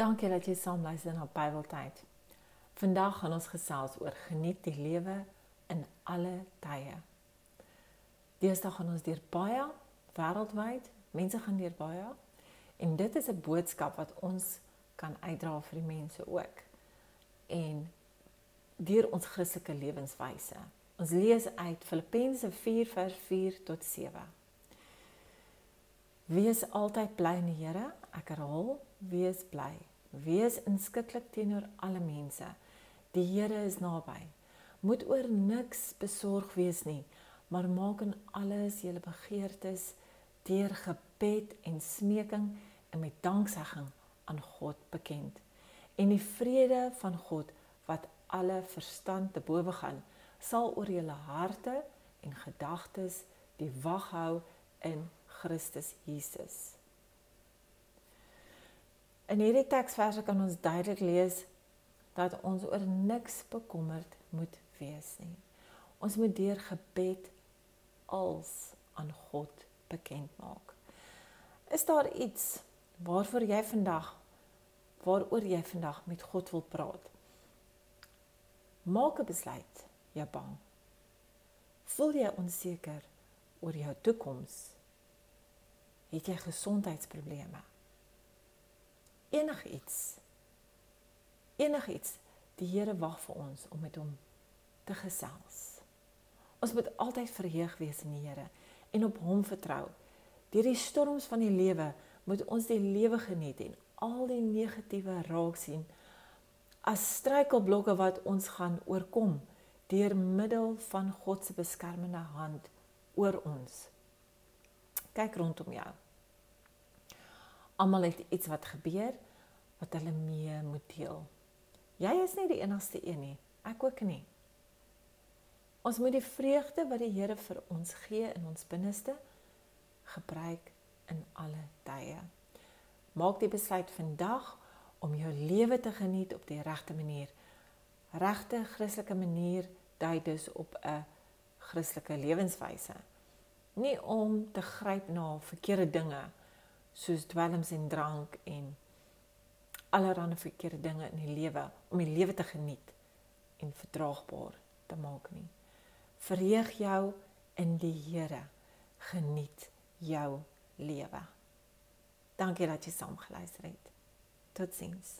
Dankie dat jy saam luister na Bybeltyd. Vandag gaan ons gesels oor geniet die lewe in alle tye. Deesdae gaan ons deur baie wêreldwyd, mense gaan deur baie en dit is 'n boodskap wat ons kan uitdra vir die mense ook. En deur ons Christelike lewenswyse. Ons lees uit Filippense 4 vers 4 tot 7. Wees altyd bly in die Here. Ek herhaal, wees bly. Wees inskikkelik teenoor alle mense. Die Here is naby. Moet oor niks besorg wees nie, maar maak in alles julle begeertes deur gebed en smeking en met danksegging aan God bekend. En die vrede van God wat alle verstand te bowe gaan, sal oor julle harte en gedagtes die wag hou in Christus Jesus. In hierdie teksverse kan ons duidelik lees dat ons oor niks bekommerd moet wees nie. Ons moet deur gebed als aan God bekend maak. Is daar iets waarvoor jy vandag waaroor jy vandag met God wil praat? Maak 'n besluit, jy bang. Voel jy onseker oor jou toekoms? het jy gesondheidsprobleme. Enigiets. Enigiets. Die Here wag vir ons om met hom te gesels. Ons moet altyd verheug wees in die Here en op hom vertrou. Deur die storms van die lewe moet ons die lewe geniet en al die negatiewe raak sien as struikelblokke wat ons gaan oorkom deur middel van God se beskermende hand oor ons kyk rondom jou. Almal het iets wat gebeur wat hulle mee moet deel. Jy is nie die enigste een nie. Ek ook nie. Ons moet die vreugde wat die Here vir ons gee in ons binneste gebruik in alle tye. Maak die besluit vandag om jou lewe te geniet op die regte manier. Regte Christelike manier dui dus op 'n Christelike lewenswyse nie om te gryp na verkeerde dinge soos dwelms en drank en allerlei verkeerde dinge in die lewe om die lewe te geniet en verdraagbaar te maak nie. Verheug jou in die Here. Geniet jou lewe. Dankie dat jy saam geluister het. Totsiens.